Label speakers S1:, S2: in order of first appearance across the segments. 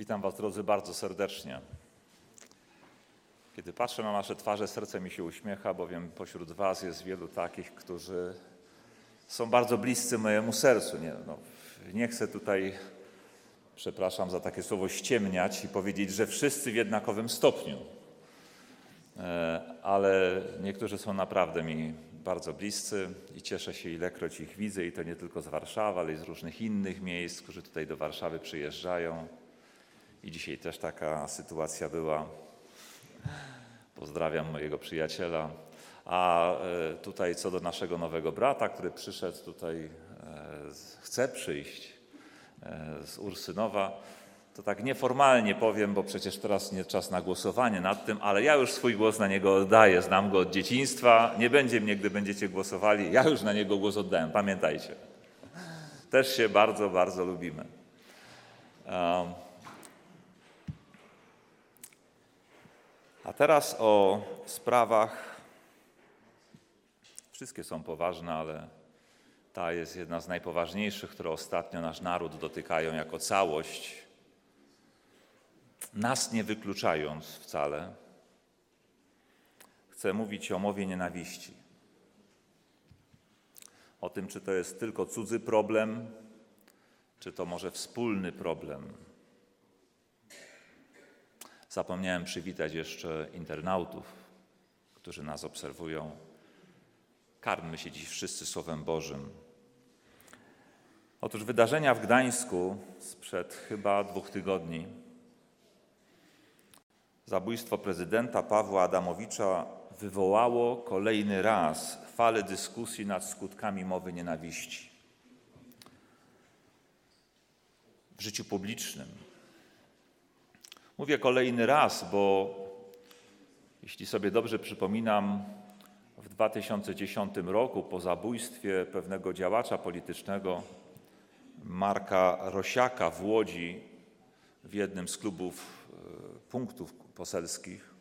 S1: Witam Was, drodzy, bardzo serdecznie. Kiedy patrzę na nasze twarze, serce mi się uśmiecha, bowiem pośród Was jest wielu takich, którzy są bardzo bliscy mojemu sercu. Nie, no, nie chcę tutaj, przepraszam za takie słowo, ściemniać i powiedzieć, że wszyscy w jednakowym stopniu. E, ale niektórzy są naprawdę mi bardzo bliscy i cieszę się, ilekroć ich widzę, i to nie tylko z Warszawy, ale i z różnych innych miejsc, którzy tutaj do Warszawy przyjeżdżają. I dzisiaj też taka sytuacja była. Pozdrawiam mojego przyjaciela. A e, tutaj co do naszego nowego brata, który przyszedł tutaj, e, chce przyjść e, z Ursynowa, to tak nieformalnie powiem, bo przecież teraz nie czas na głosowanie nad tym, ale ja już swój głos na niego oddaję. Znam go od dzieciństwa. Nie będzie mnie, gdy będziecie głosowali. Ja już na niego głos oddałem, pamiętajcie. Też się bardzo, bardzo lubimy. Um, A teraz o sprawach. Wszystkie są poważne, ale ta jest jedna z najpoważniejszych, które ostatnio nasz naród dotykają jako całość, nas nie wykluczając wcale. Chcę mówić o mowie nienawiści. O tym, czy to jest tylko cudzy problem, czy to może wspólny problem Zapomniałem przywitać jeszcze internautów, którzy nas obserwują. Karmmy się dziś wszyscy Słowem Bożym. Otóż wydarzenia w Gdańsku sprzed chyba dwóch tygodni, zabójstwo prezydenta Pawła Adamowicza wywołało kolejny raz falę dyskusji nad skutkami mowy nienawiści. W życiu publicznym, Mówię kolejny raz, bo jeśli sobie dobrze przypominam, w 2010 roku po zabójstwie pewnego działacza politycznego Marka Rosiaka w Łodzi w jednym z klubów e, punktów poselskich,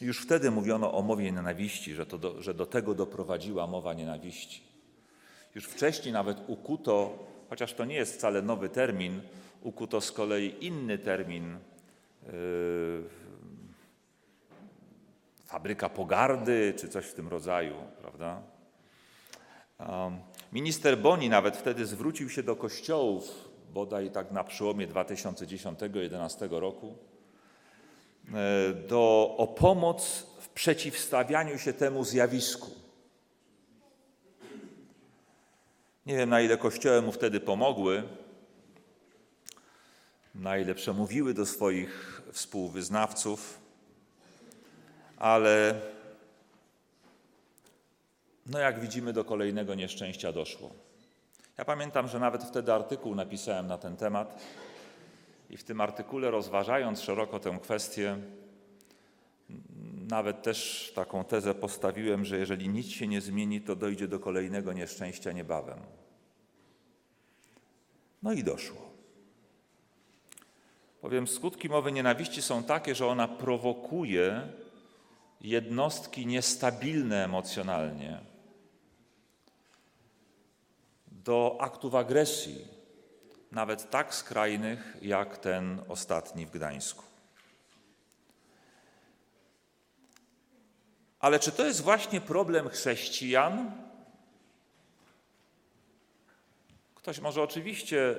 S1: już wtedy mówiono o mowie nienawiści, że, to do, że do tego doprowadziła mowa nienawiści. Już wcześniej nawet ukuto, chociaż to nie jest wcale nowy termin, ukuto z kolei inny termin yy, fabryka pogardy czy coś w tym rodzaju, prawda? Minister Boni nawet wtedy zwrócił się do kościołów, bodaj tak na przełomie 2010-2011 roku, yy, do, o pomoc w przeciwstawianiu się temu zjawisku. Nie wiem, na ile kościoły mu wtedy pomogły, na ile przemówiły do swoich współwyznawców, ale no jak widzimy, do kolejnego nieszczęścia doszło. Ja pamiętam, że nawet wtedy artykuł napisałem na ten temat i w tym artykule, rozważając szeroko tę kwestię, nawet też taką tezę postawiłem, że jeżeli nic się nie zmieni, to dojdzie do kolejnego nieszczęścia niebawem. No i doszło. Bowiem skutki mowy nienawiści są takie, że ona prowokuje jednostki niestabilne emocjonalnie do aktów agresji, nawet tak skrajnych jak ten ostatni w Gdańsku. Ale czy to jest właśnie problem chrześcijan? Ktoś może oczywiście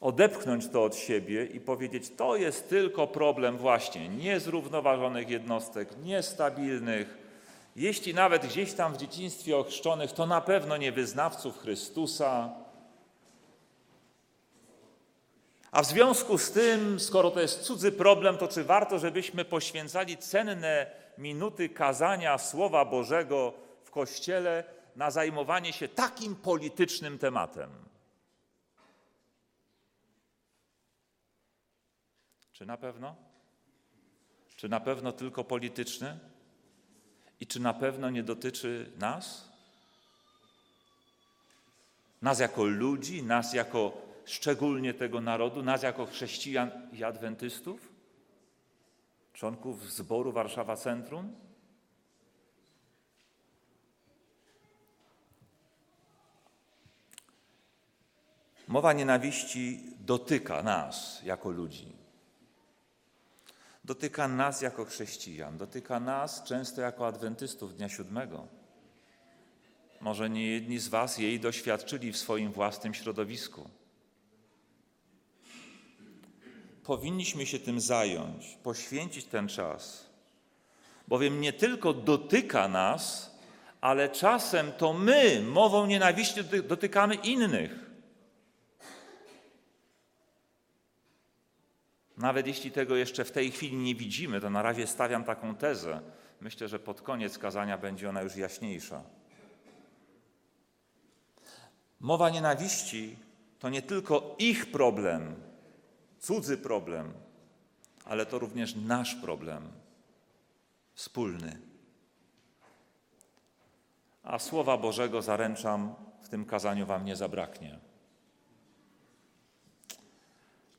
S1: odepchnąć to od siebie i powiedzieć, to jest tylko problem właśnie niezrównoważonych jednostek, niestabilnych. Jeśli nawet gdzieś tam w dzieciństwie ochrzczonych, to na pewno nie wyznawców Chrystusa. A w związku z tym, skoro to jest cudzy problem, to czy warto, żebyśmy poświęcali cenne minuty kazania Słowa Bożego w Kościele na zajmowanie się takim politycznym tematem? Czy na pewno? Czy na pewno tylko polityczne? I czy na pewno nie dotyczy nas? Nas jako ludzi, nas jako szczególnie tego narodu, nas jako chrześcijan i adwentystów? Członków zboru Warszawa Centrum? Mowa nienawiści dotyka nas jako ludzi. Dotyka nas jako chrześcijan, dotyka nas często jako adwentystów dnia siódmego. Może nie jedni z Was jej doświadczyli w swoim własnym środowisku. Powinniśmy się tym zająć, poświęcić ten czas, bowiem nie tylko dotyka nas, ale czasem to my mową nienawiści dotykamy innych. Nawet jeśli tego jeszcze w tej chwili nie widzimy, to na razie stawiam taką tezę. Myślę, że pod koniec kazania będzie ona już jaśniejsza. Mowa nienawiści to nie tylko ich problem, cudzy problem, ale to również nasz problem, wspólny. A Słowa Bożego zaręczam, w tym kazaniu Wam nie zabraknie.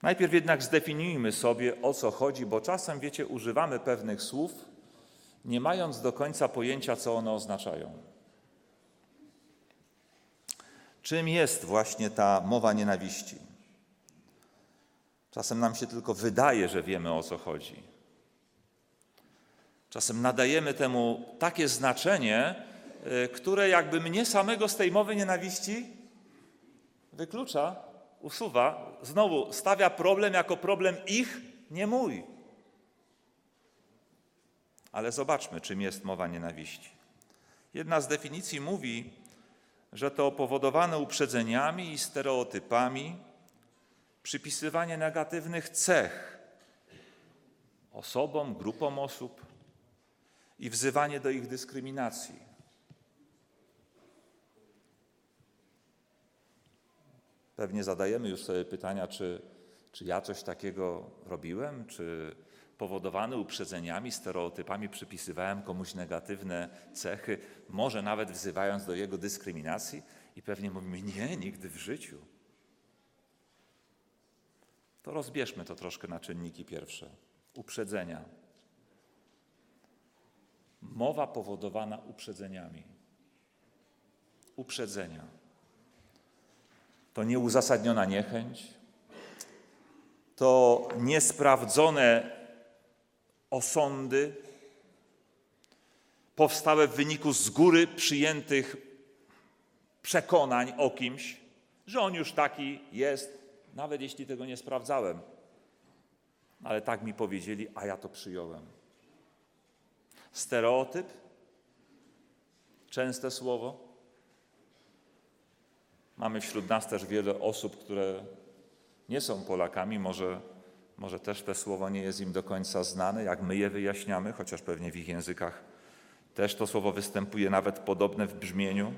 S1: Najpierw jednak zdefiniujmy sobie, o co chodzi, bo czasem, wiecie, używamy pewnych słów, nie mając do końca pojęcia, co one oznaczają. Czym jest właśnie ta mowa nienawiści? Czasem nam się tylko wydaje, że wiemy o co chodzi. Czasem nadajemy temu takie znaczenie, y, które jakby mnie samego z tej mowy nienawiści wyklucza, usuwa, znowu stawia problem jako problem ich, nie mój. Ale zobaczmy, czym jest mowa nienawiści. Jedna z definicji mówi, że to powodowane uprzedzeniami i stereotypami, przypisywanie negatywnych cech osobom, grupom osób i wzywanie do ich dyskryminacji. Pewnie zadajemy już sobie pytania, czy, czy ja coś takiego robiłem, czy powodowany uprzedzeniami, stereotypami przypisywałem komuś negatywne cechy, może nawet wzywając do jego dyskryminacji, i pewnie mówimy: Nie, nigdy w życiu. To rozbierzmy to troszkę na czynniki pierwsze. Uprzedzenia. Mowa powodowana uprzedzeniami. Uprzedzenia. To nieuzasadniona niechęć, to niesprawdzone osądy powstałe w wyniku z góry przyjętych przekonań o kimś, że on już taki jest, nawet jeśli tego nie sprawdzałem. Ale tak mi powiedzieli, a ja to przyjąłem. Stereotyp, częste słowo. Mamy wśród nas też wiele osób, które nie są Polakami, może może też to słowo nie jest im do końca znane, jak my je wyjaśniamy, chociaż pewnie w ich językach też to słowo występuje nawet podobne w brzmieniu.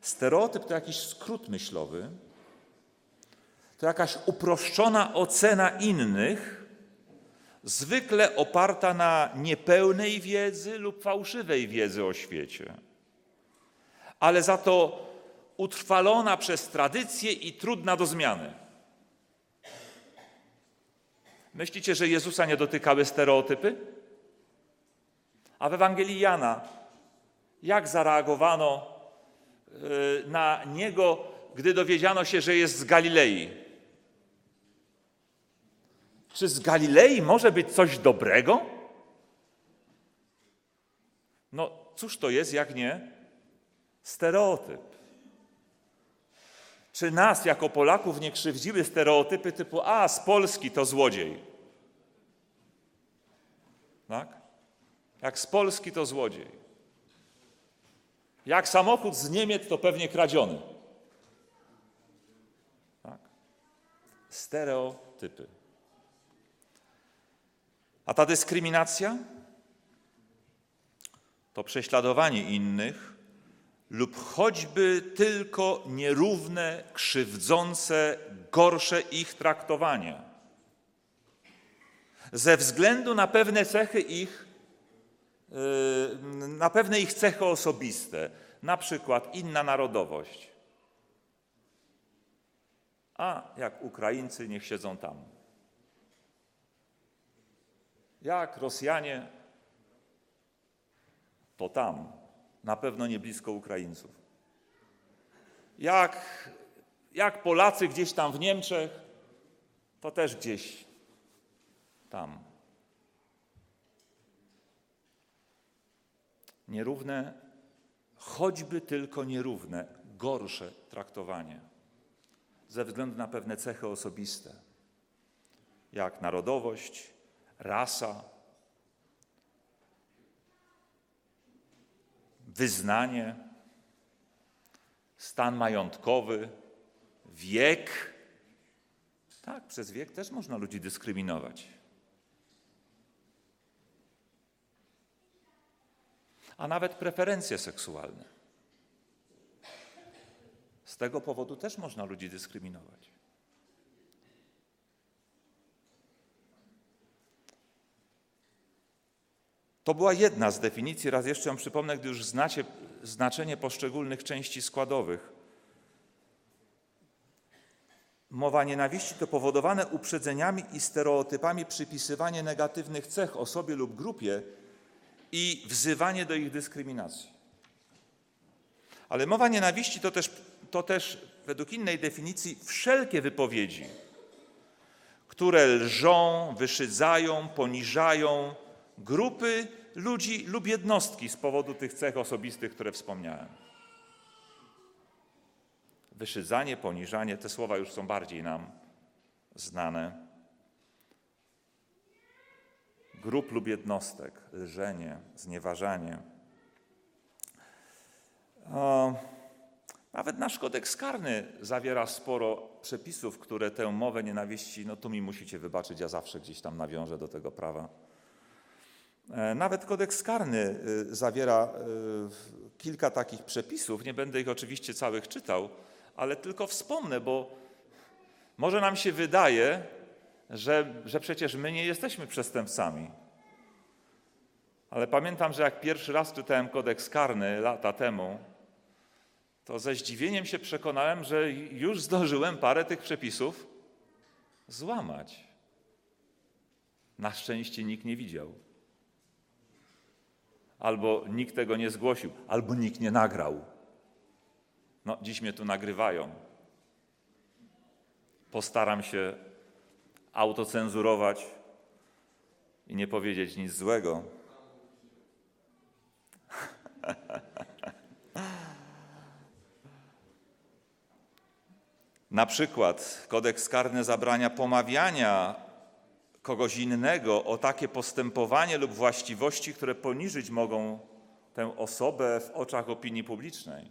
S1: Stereotyp to jakiś skrót myślowy, to jakaś uproszczona ocena innych, zwykle oparta na niepełnej wiedzy lub fałszywej wiedzy o świecie, ale za to utrwalona przez tradycję i trudna do zmiany. Myślicie, że Jezusa nie dotykały stereotypy? A w Ewangelii Jana, jak zareagowano y, na niego, gdy dowiedziano się, że jest z Galilei? Czy z Galilei może być coś dobrego? No, cóż to jest, jak nie stereotyp? Czy nas jako Polaków nie krzywdziły stereotypy typu a z Polski to złodziej? Tak? Jak z Polski to złodziej. Jak samochód z Niemiec to pewnie kradziony. Tak? Stereotypy. A ta dyskryminacja to prześladowanie innych lub choćby tylko nierówne, krzywdzące, gorsze ich traktowanie. Ze względu na pewne cechy ich, yy, na pewne ich cechy osobiste, na przykład inna narodowość. A jak Ukraińcy, niech siedzą tam. Jak Rosjanie, to tam na pewno nie blisko Ukraińców. Jak jak Polacy gdzieś tam w Niemczech, to też gdzieś tam. Nierówne, choćby tylko nierówne, gorsze traktowanie ze względu na pewne cechy osobiste, jak narodowość, rasa, wyznanie, stan majątkowy, wiek. Tak, przez wiek też można ludzi dyskryminować. A nawet preferencje seksualne. Z tego powodu też można ludzi dyskryminować. To była jedna z definicji, raz jeszcze ją przypomnę, gdy już znacie znaczenie poszczególnych części składowych. Mowa nienawiści to powodowane uprzedzeniami i stereotypami przypisywanie negatywnych cech osobie lub grupie i wzywanie do ich dyskryminacji. Ale mowa nienawiści to też, to też według innej definicji wszelkie wypowiedzi, które lżą, wyszydzają, poniżają grupy ludzi lub jednostki z powodu tych cech osobistych, które wspomniałem. Wyszydzanie, poniżanie, te słowa już są bardziej nam znane. Grup lub jednostek, lżenie, znieważanie. O, nawet nasz kodeks karny zawiera sporo przepisów, które tę mowę nienawiści, no tu mi musicie wybaczyć, ja zawsze gdzieś tam nawiążę do tego prawa. E, nawet kodeks karny y, zawiera y, kilka takich przepisów. Nie będę ich oczywiście całych czytał, ale tylko wspomnę, bo może nam się wydaje, że, że przecież my nie jesteśmy przestępcami. Ale pamiętam, że jak pierwszy raz czytałem kodeks karny lata temu, to ze zdziwieniem się przekonałem, że już zdążyłem parę tych przepisów złamać. Na szczęście nikt nie widział. Albo nikt tego nie zgłosił, albo nikt nie nagrał. No, dziś mnie tu nagrywają. Postaram się autocenzurować i nie powiedzieć nic złego. Na przykład kodeks karny zabrania pomawiania kogoś innego o takie postępowanie lub właściwości, które poniżyć mogą tę osobę w oczach opinii publicznej.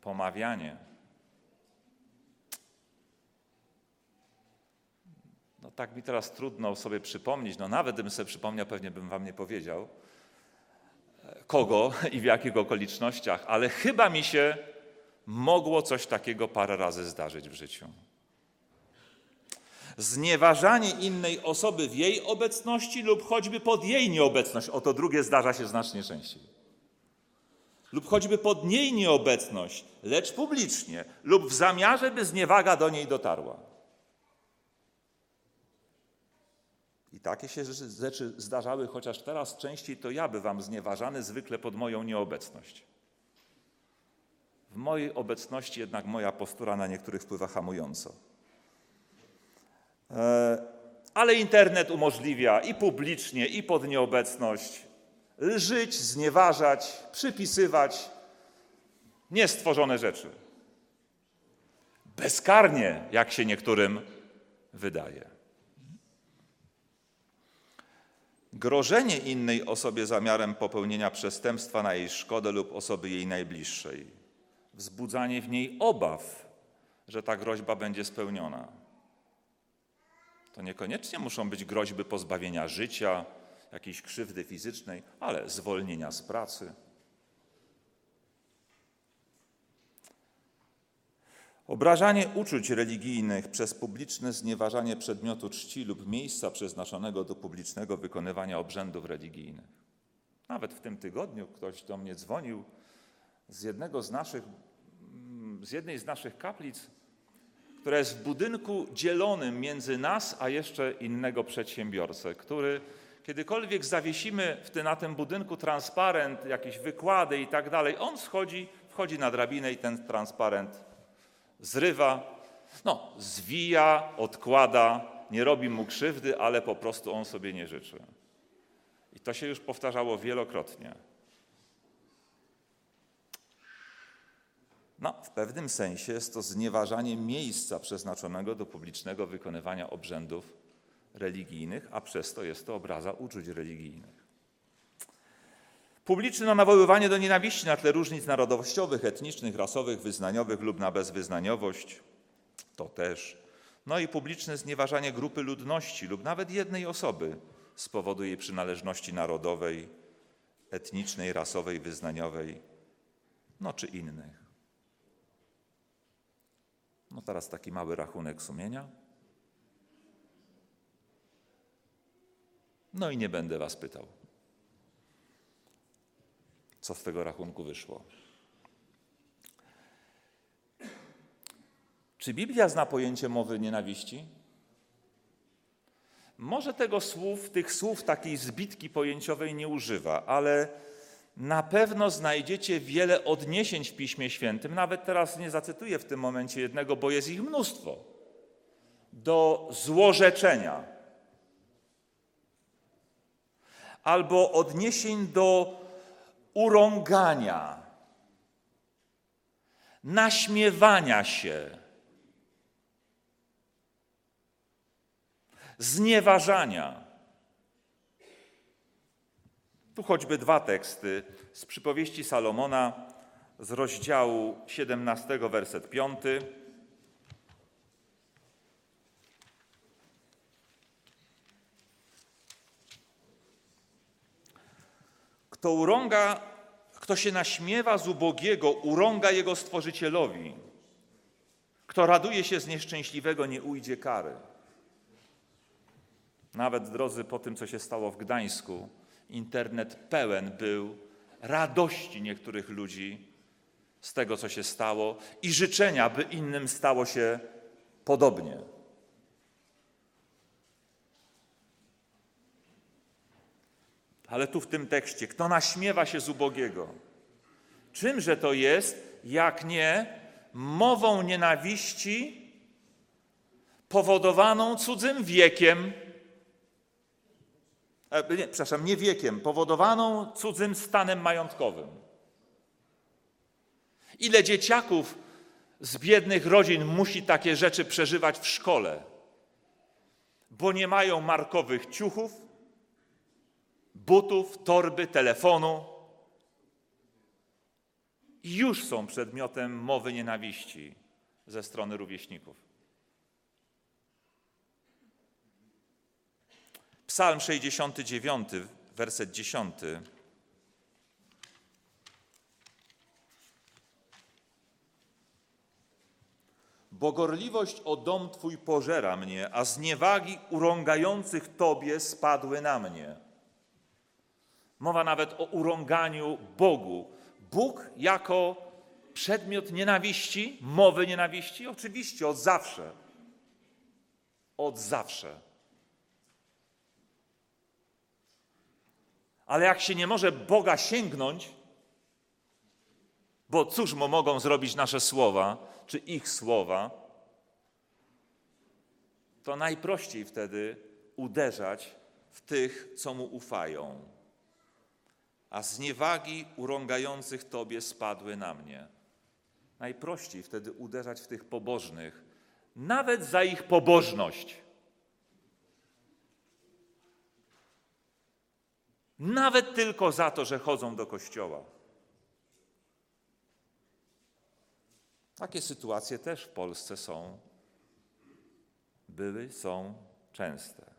S1: Pomawianie. No tak mi teraz trudno sobie przypomnieć, no nawet gdybym sobie przypomniał, pewnie bym wam nie powiedział, kogo i w jakich okolicznościach, ale chyba mi się mogło coś takiego parę razy zdarzyć w życiu. Znieważanie innej osoby w jej obecności lub choćby pod jej nieobecność. Oto drugie zdarza się znacznie częściej. Lub choćby pod jej nieobecność, lecz publicznie, lub w zamiarze, by zniewaga do niej dotarła. I takie się rzeczy zdarzały, chociaż teraz częściej to ja bywam znieważany, zwykle pod moją nieobecność. W mojej obecności jednak moja postura na niektórych wpływa hamująco. E, ale internet umożliwia i publicznie, i pod nieobecność lżyć, znieważać, przypisywać niestworzone rzeczy. Bezkarnie, jak się niektórym wydaje. Grożenie innej osobie zamiarem popełnienia przestępstwa na jej szkodę lub osoby jej najbliższej. Wzbudzanie w niej obaw, że ta groźba będzie spełniona. To niekoniecznie muszą być groźby pozbawienia życia, jakiejś krzywdy fizycznej, ale zwolnienia z pracy. Obrażanie uczuć religijnych przez publiczne znieważanie przedmiotu czci lub miejsca przeznaczonego do publicznego wykonywania obrzędów religijnych. Nawet w tym tygodniu ktoś do mnie dzwonił z jednego z naszych, z jednej z naszych kaplic która jest w budynku dzielonym między nas, a jeszcze innego przedsiębiorcę, który kiedykolwiek zawiesimy w ty, na tym budynku transparent, jakieś wykłady i tak dalej, on schodzi, wchodzi na drabinę i ten transparent zrywa, no, zwija, odkłada, nie robi mu krzywdy, ale po prostu on sobie nie życzy. I to się już powtarzało wielokrotnie. No, w pewnym sensie jest to znieważanie miejsca przeznaczonego do publicznego wykonywania obrzędów religijnych, a przez to jest to obraza uczuć religijnych. Publiczne nawoływanie do nienawiści na tle różnic narodowościowych, etnicznych, rasowych, wyznaniowych lub na bezwyznaniowość to też. No i publiczne znieważanie grupy ludności lub nawet jednej osoby z powodu jej przynależności narodowej, etnicznej, rasowej, wyznaniowej, no czy innych. No teraz taki mały rachunek sumienia. No i nie będę Was pytał, co z tego rachunku wyszło. Czy Biblia zna pojęcie mowy nienawiści? Może tego słów, tych słów takiej zbitki pojęciowej nie używa, ale na pewno znajdziecie wiele odniesień w Piśmie Świętym, nawet teraz nie zacytuję w tym momencie jednego, bo jest ich mnóstwo, do złorzeczenia. Albo odniesień do urągania, naśmiewania się, znieważania. Tu choćby dwa teksty z przypowieści Salomona z rozdziału 17, werset 5. Kto urąga, kto się naśmiewa z ubogiego, urąga jego stworzycielowi. Kto raduje się z nieszczęśliwego, nie ujdzie kary. Nawet, drodzy, po tym, co się stało w Gdańsku, internet pełen był radości niektórych ludzi z tego, co się stało i życzenia, by innym stało się podobnie. Ale tu w tym tekście, kto naśmiewa się z ubogiego? Czymże to jest, jak nie mową nienawiści powodowaną cudzym wiekiem? E, nie, przepraszam, nie wiekiem, powodowaną cudzym stanem majątkowym. Ile dzieciaków z biednych rodzin musi takie rzeczy przeżywać w szkole, bo nie mają markowych ciuchów, butów, torby, telefonu i już są przedmiotem mowy nienawiści ze strony rówieśników. Psalm 69, werset 10. Bogorliwość o dom Twój pożera mnie, a zniewagi urągających Tobie spadły na mnie. Mowa nawet o urąganiu Bogu. Bóg jako przedmiot nienawiści, mowy nienawiści? Oczywiście, od zawsze. Od zawsze. Ale jak się nie może Boga sięgnąć, bo cóż mu mogą zrobić nasze słowa, czy ich słowa, to najprościej wtedy uderzać w tych, co mu ufają. A zniewagi urągających Tobie spadły na mnie. Najprościej wtedy uderzać w tych pobożnych, nawet za ich pobożność. Nawet tylko za to, że chodzą do kościoła. Takie sytuacje też w Polsce są, były, są częste.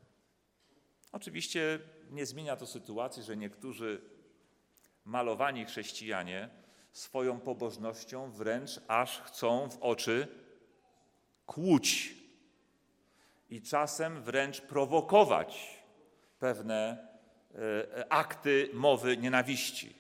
S1: Oczywiście nie zmienia to sytuacji, że niektórzy malowani chrześcijanie swoją pobożnością wręcz aż chcą w oczy kłuć i czasem wręcz prowokować pewne E, e, akty mowy nienawiści.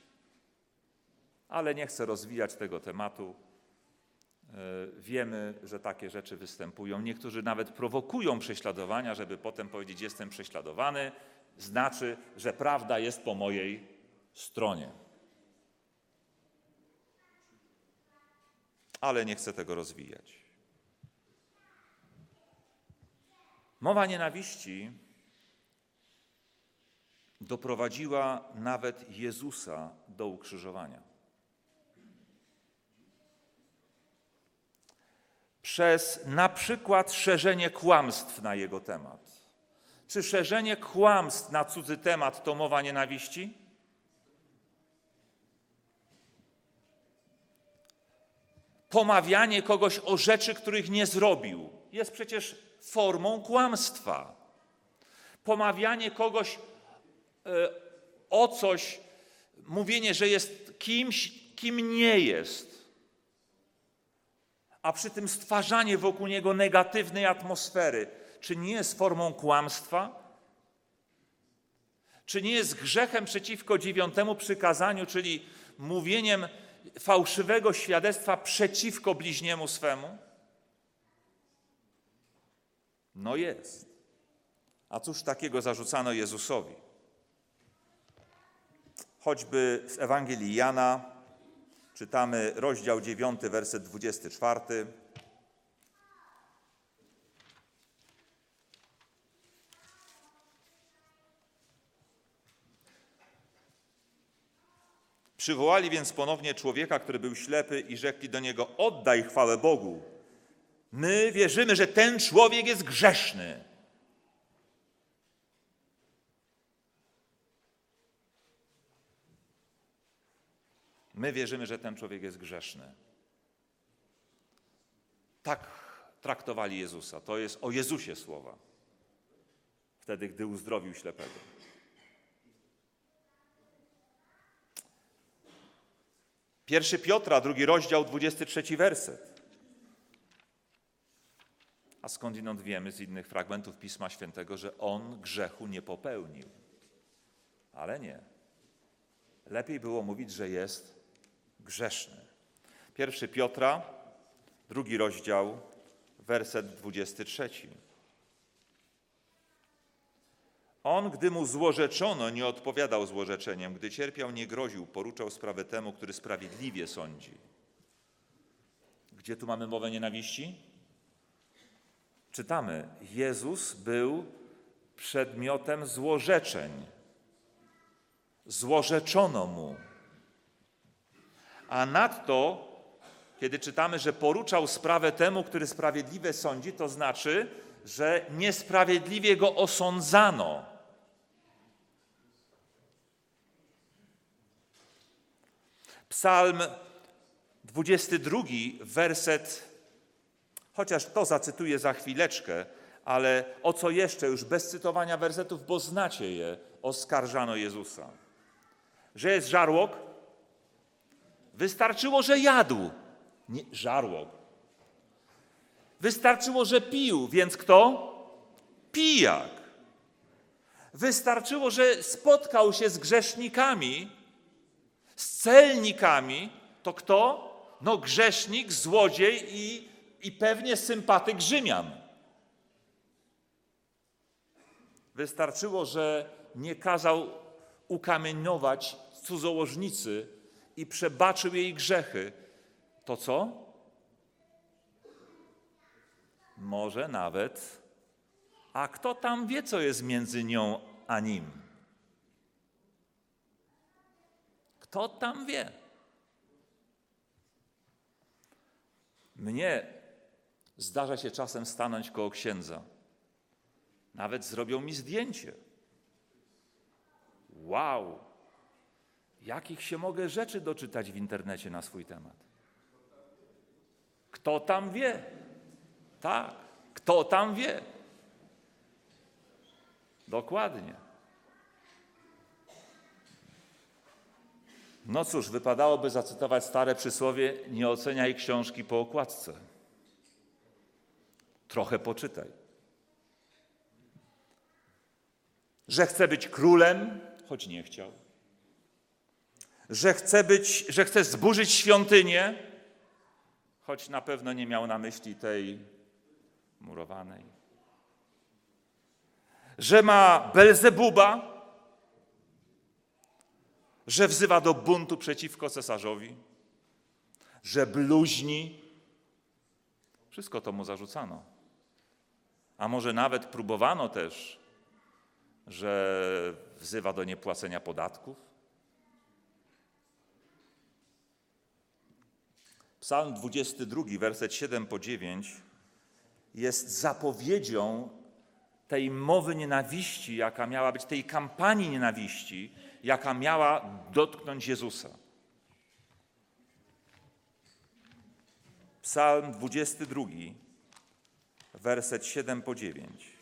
S1: Ale nie chcę rozwijać tego tematu. E, wiemy, że takie rzeczy występują. Niektórzy nawet prowokują prześladowania, żeby potem powiedzieć: Jestem prześladowany, znaczy, że prawda jest po mojej stronie. Ale nie chcę tego rozwijać. Mowa nienawiści doprowadziła nawet Jezusa do ukrzyżowania. Przez na przykład szerzenie kłamstw na jego temat. Czy szerzenie kłamstw na cudzy temat to mowa nienawiści? Pomawianie kogoś o rzeczy, których nie zrobił, jest przecież formą kłamstwa. Pomawianie kogoś o coś, mówienie, że jest kimś, kim nie jest, a przy tym stwarzanie wokół niego negatywnej atmosfery, czy nie jest formą kłamstwa? Czy nie jest grzechem przeciwko dziewiątemu przykazaniu, czyli mówieniem fałszywego świadectwa przeciwko bliźniemu swemu? No jest. A cóż takiego zarzucano Jezusowi? Choćby z Ewangelii Jana czytamy rozdział 9, werset 24. Przywołali więc ponownie człowieka, który był ślepy i rzekli do niego: Oddaj chwałę Bogu. My wierzymy, że ten człowiek jest grzeszny. My wierzymy, że ten człowiek jest grzeszny. Tak traktowali Jezusa. To jest o Jezusie słowa. Wtedy, gdy uzdrowił ślepego. Pierwszy Piotra, drugi rozdział, 23 werset. A skądinąd wiemy z innych fragmentów Pisma Świętego, że on grzechu nie popełnił. Ale nie. Lepiej było mówić, że jest grzeszny. Pierwszy Piotra, drugi rozdział, werset 23. On, gdy mu złorzeczono, nie odpowiadał złorzeczeniem. Gdy cierpiał, nie groził, poruczał sprawę temu, który sprawiedliwie sądzi. Gdzie tu mamy mowę nienawiści? Czytamy, Jezus był przedmiotem złorzeczeń. Złorzeczono mu. A nadto, kiedy czytamy, że poruczał sprawę temu, który sprawiedliwie sądzi, to znaczy, że niesprawiedliwie go osądzano. Psalm 22, werset, chociaż to zacytuję za chwileczkę, ale o co jeszcze, już bez cytowania wersetów, bo znacie je, oskarżano Jezusa. Że jest żarłok? Wystarczyło, że jadł. Nie, żarłok. Wystarczyło, że pił, więc kto? Pijak. Wystarczyło, że spotkał się z grzesznikami, z celnikami, to kto? No grzesznik, złodziej i, i pewnie sympatyk Rzymian. Wystarczyło, że nie kazał ukamienować cudzołożnicy i przebaczył jej grzechy. To co? Może nawet, a kto tam wie, co jest między nią a nim? Kto tam wie? Mnie zdarza się czasem stanąć koło księdza. Nawet zrobią mi zdjęcie. Wow! Jakich się mogę rzeczy doczytać w internecie na swój temat? Kto tam wie? Tak, kto tam wie? Dokładnie. No cóż, wypadałoby zacytować stare przysłowie: nie oceniaj książki po okładce. Trochę poczytaj. Że chce być królem, choć nie chciał. Że chce być, że chce zburzyć świątynię, choć na pewno nie miał na myśli tej murowanej. Że ma Belzebuba, że wzywa do buntu przeciwko cesarzowi, że bluźni. Wszystko to mu zarzucano. A może nawet próbowano też, że wzywa do niepłacenia podatków? Psalm 22, werset 7 po 9 jest zapowiedzią tej mowy nienawiści, jaka miała być, tej kampanii nienawiści, jaka miała dotknąć Jezusa. Psalm 22, werset 7 po 9.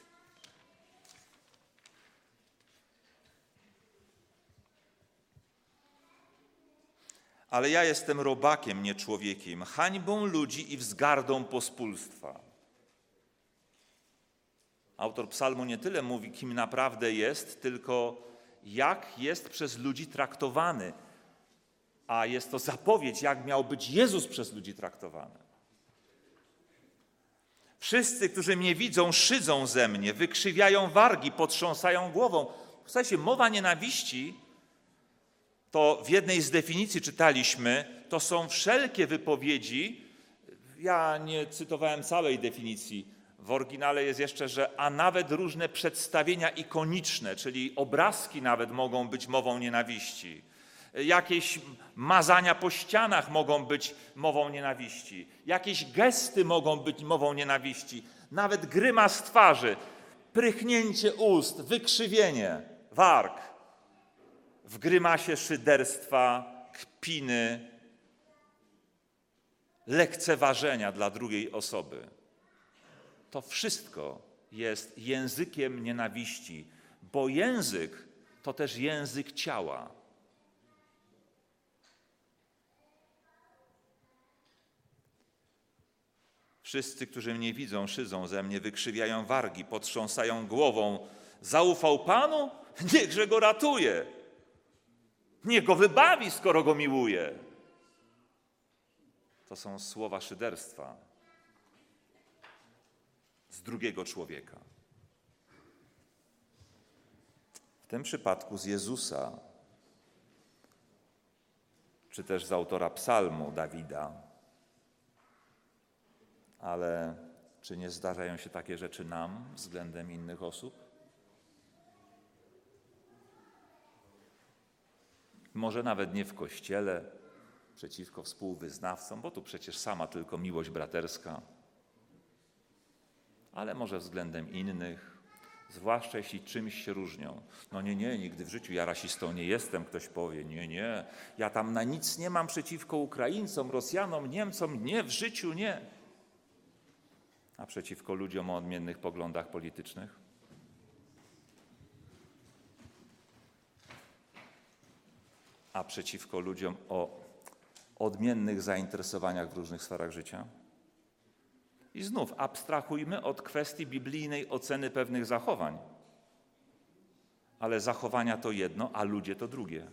S1: Ale ja jestem robakiem, nie człowiekiem, hańbą ludzi i wzgardą pospólstwa. Autor psalmu nie tyle mówi, kim naprawdę jest, tylko jak jest przez ludzi traktowany. A jest to zapowiedź, jak miał być Jezus przez ludzi traktowany. Wszyscy, którzy mnie widzą, szydzą ze mnie, wykrzywiają wargi, potrząsają głową. Słuchajcie, mowa nienawiści to w jednej z definicji czytaliśmy, to są wszelkie wypowiedzi. Ja nie cytowałem całej definicji. W oryginale jest jeszcze, że a nawet różne przedstawienia ikoniczne, czyli obrazki nawet mogą być mową nienawiści. Jakieś mazania po ścianach mogą być mową nienawiści. Jakieś gesty mogą być mową nienawiści. Nawet grymas twarzy, prychnięcie ust, wykrzywienie, warg. W grymasie szyderstwa, kpiny, lekceważenia dla drugiej osoby. To wszystko jest językiem nienawiści, bo język to też język ciała. Wszyscy, którzy mnie widzą, szydzą ze mnie, wykrzywiają wargi, potrząsają głową. Zaufał Panu? Niechże go ratuje. Niech go wybawi, skoro go miłuje. To są słowa szyderstwa z drugiego człowieka. W tym przypadku z Jezusa, czy też z autora psalmu Dawida. Ale czy nie zdarzają się takie rzeczy nam względem innych osób? Może nawet nie w kościele, przeciwko współwyznawcom, bo tu przecież sama tylko miłość braterska, ale może względem innych, zwłaszcza jeśli czymś się różnią. No nie, nie, nigdy w życiu ja rasistą nie jestem, ktoś powie, nie, nie, ja tam na nic nie mam przeciwko Ukraińcom, Rosjanom, Niemcom, nie, w życiu nie. A przeciwko ludziom o odmiennych poglądach politycznych? A przeciwko ludziom o odmiennych zainteresowaniach w różnych sferach życia? I znów abstrahujmy od kwestii biblijnej oceny pewnych zachowań. Ale zachowania to jedno, a ludzie to drugie.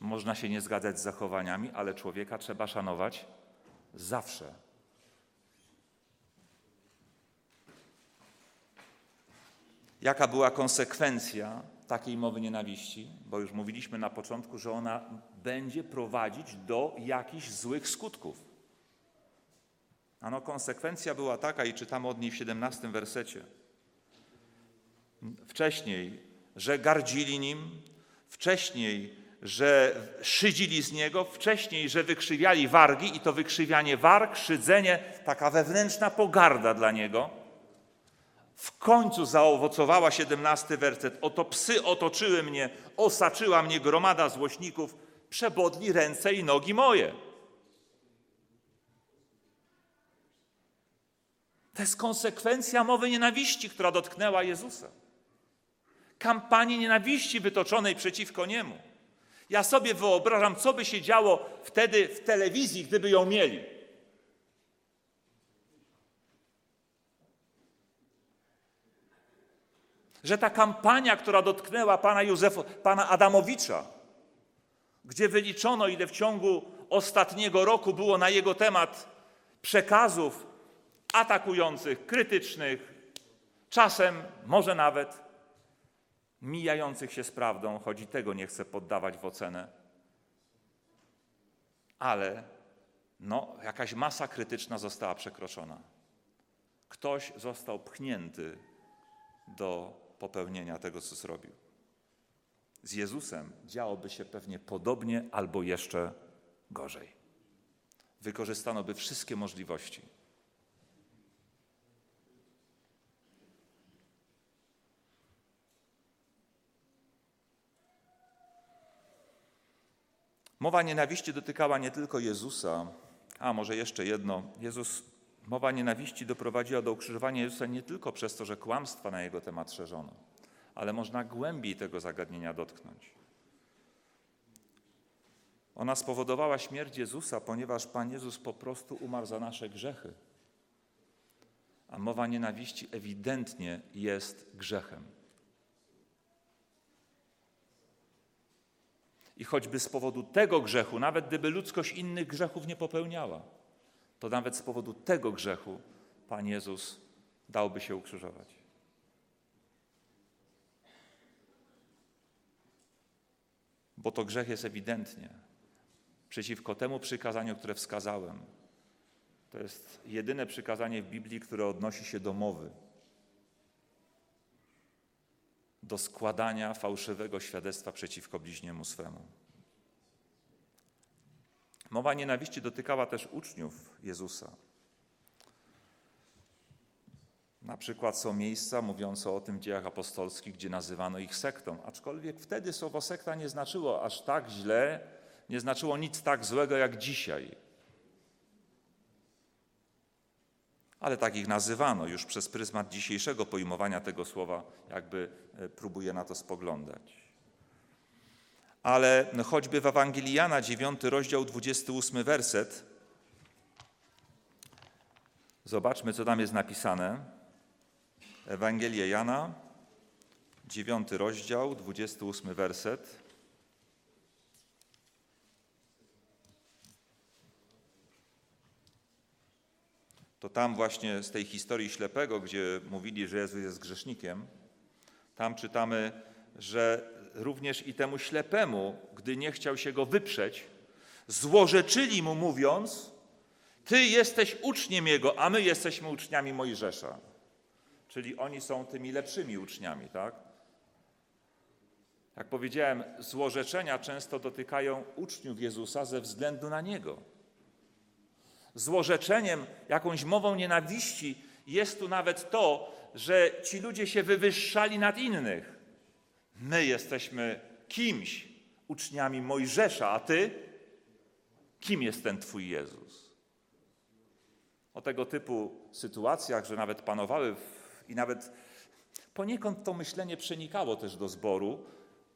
S1: Można się nie zgadzać z zachowaniami, ale człowieka trzeba szanować zawsze. Jaka była konsekwencja takiej mowy nienawiści? Bo już mówiliśmy na początku, że ona będzie prowadzić do jakichś złych skutków. Ano konsekwencja była taka, i czytamy od niej w 17 wersecie. Wcześniej, że gardzili nim, wcześniej, że szydzili z niego, wcześniej, że wykrzywiali wargi i to wykrzywianie warg, szydzenie, taka wewnętrzna pogarda dla niego. W końcu zaowocowała 17 werset. Oto psy otoczyły mnie, osaczyła mnie gromada złośników, przebodli ręce i nogi moje. To jest konsekwencja mowy nienawiści, która dotknęła Jezusa. Kampanii nienawiści wytoczonej przeciwko Niemu. Ja sobie wyobrażam, co by się działo wtedy w telewizji, gdyby ją mieli. Że ta kampania, która dotknęła pana Józefa, pana Adamowicza, gdzie wyliczono, ile w ciągu ostatniego roku było na jego temat przekazów, atakujących, krytycznych, czasem może nawet mijających się z prawdą, choć i tego nie chcę poddawać w ocenę. Ale no, jakaś masa krytyczna została przekroczona. ktoś został pchnięty do popełnienia tego, co zrobił. Z Jezusem działoby się pewnie podobnie albo jeszcze gorzej. Wykorzystano by wszystkie możliwości. Mowa nienawiści dotykała nie tylko Jezusa, a może jeszcze jedno. Jezus, mowa nienawiści doprowadziła do ukrzyżowania Jezusa nie tylko przez to, że kłamstwa na jego temat szerzono, ale można głębiej tego zagadnienia dotknąć. Ona spowodowała śmierć Jezusa, ponieważ Pan Jezus po prostu umarł za nasze grzechy. A mowa nienawiści ewidentnie jest grzechem. I choćby z powodu tego grzechu, nawet gdyby ludzkość innych grzechów nie popełniała, to nawet z powodu tego grzechu Pan Jezus dałby się ukrzyżować. Bo to grzech jest ewidentnie przeciwko temu przykazaniu, które wskazałem. To jest jedyne przykazanie w Biblii, które odnosi się do mowy, do składania fałszywego świadectwa przeciwko bliźniemu swemu. Mowa nienawiści dotykała też uczniów Jezusa. Na przykład są miejsca mówiące o tym w dziejach apostolskich, gdzie nazywano ich sektą, aczkolwiek wtedy słowo sekta nie znaczyło aż tak źle, nie znaczyło nic tak złego jak dzisiaj. Ale tak ich nazywano już przez pryzmat dzisiejszego pojmowania tego słowa, jakby e, próbuje na to spoglądać. Ale choćby w Ewangelii Jana, 9 rozdział, 28 werset, zobaczmy, co tam jest napisane. Ewangelia Jana, 9 rozdział, 28 werset. to tam właśnie z tej historii ślepego, gdzie mówili, że Jezus jest grzesznikiem, tam czytamy, że również i temu ślepemu, gdy nie chciał się go wyprzeć, złorzeczyli mu mówiąc, ty jesteś uczniem jego, a my jesteśmy uczniami Mojżesza. Czyli oni są tymi lepszymi uczniami, tak? Jak powiedziałem, złorzeczenia często dotykają uczniów Jezusa ze względu na Niego złorzeczeniem, jakąś mową nienawiści jest tu nawet to, że ci ludzie się wywyższali nad innych. My jesteśmy kimś, uczniami Mojżesza, a ty? Kim jest ten Twój Jezus? O tego typu sytuacjach, że nawet panowały w, i nawet poniekąd to myślenie przenikało też do zboru,